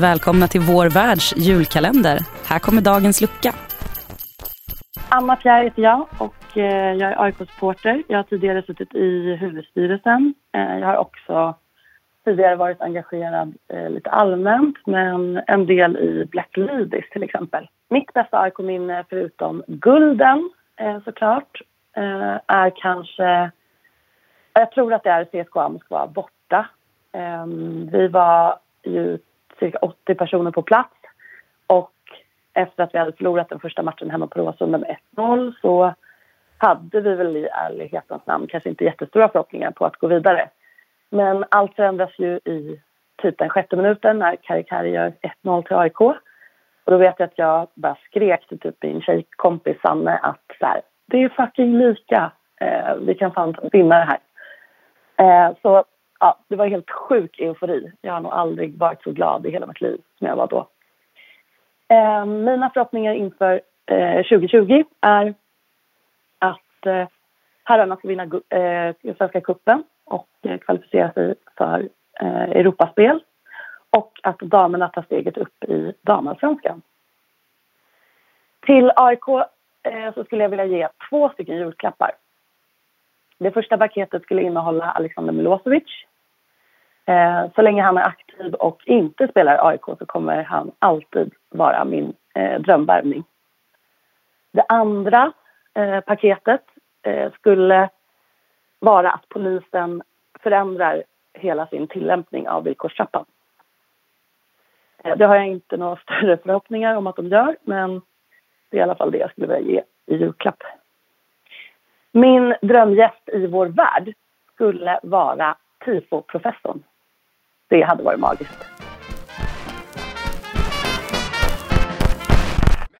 Välkomna till vår världs julkalender. Här kommer dagens lucka. Anna Fjär heter jag och eh, jag är AIK-supporter. Jag har tidigare suttit i huvudstyrelsen. Eh, jag har också tidigare varit engagerad eh, lite allmänt men en del i Black Ladies till exempel. Mitt bästa AIK-minne förutom gulden såklart är kanske... Jag tror att det är CSKA Moskva borta. Ehm, vi var ju cirka 80 personer på plats. Och efter att vi hade förlorat den första matchen hemma på Råsunda med 1-0 så hade vi väl i ärlighetens namn kanske inte jättestora förhoppningar på att gå vidare. Men allt förändras ju i typ den sjätte minuten när Kari gör 1-0 till AIK. Och då vet jag att jag bara skrek till typ min tjejkompis Sanne att så här, det är fucking lika. Eh, vi kan fan vinna det här. Eh, så ja, det var helt sjuk eufori. Jag har nog aldrig varit så glad i hela mitt liv som jag var då. Eh, mina förhoppningar inför eh, 2020 är att eh, herrarna ska vinna eh, Svenska cupen och eh, kvalificera sig för eh, Europaspel och att damerna tar steget upp i damallsvenskan. Till AIK eh, så skulle jag vilja ge två stycken julklappar. Det första paketet skulle innehålla Alexander Milosevic Eh, så länge han är aktiv och inte spelar AIK så kommer han alltid vara min eh, drömvärvning. Det andra eh, paketet eh, skulle vara att polisen förändrar hela sin tillämpning av villkorstrappan. Eh, det har jag inte några större förhoppningar om att de gör men det är i alla fall det jag skulle vilja ge i julklapp. Min drömgäst i vår värld skulle vara tifo-professorn. Det hade varit magiskt.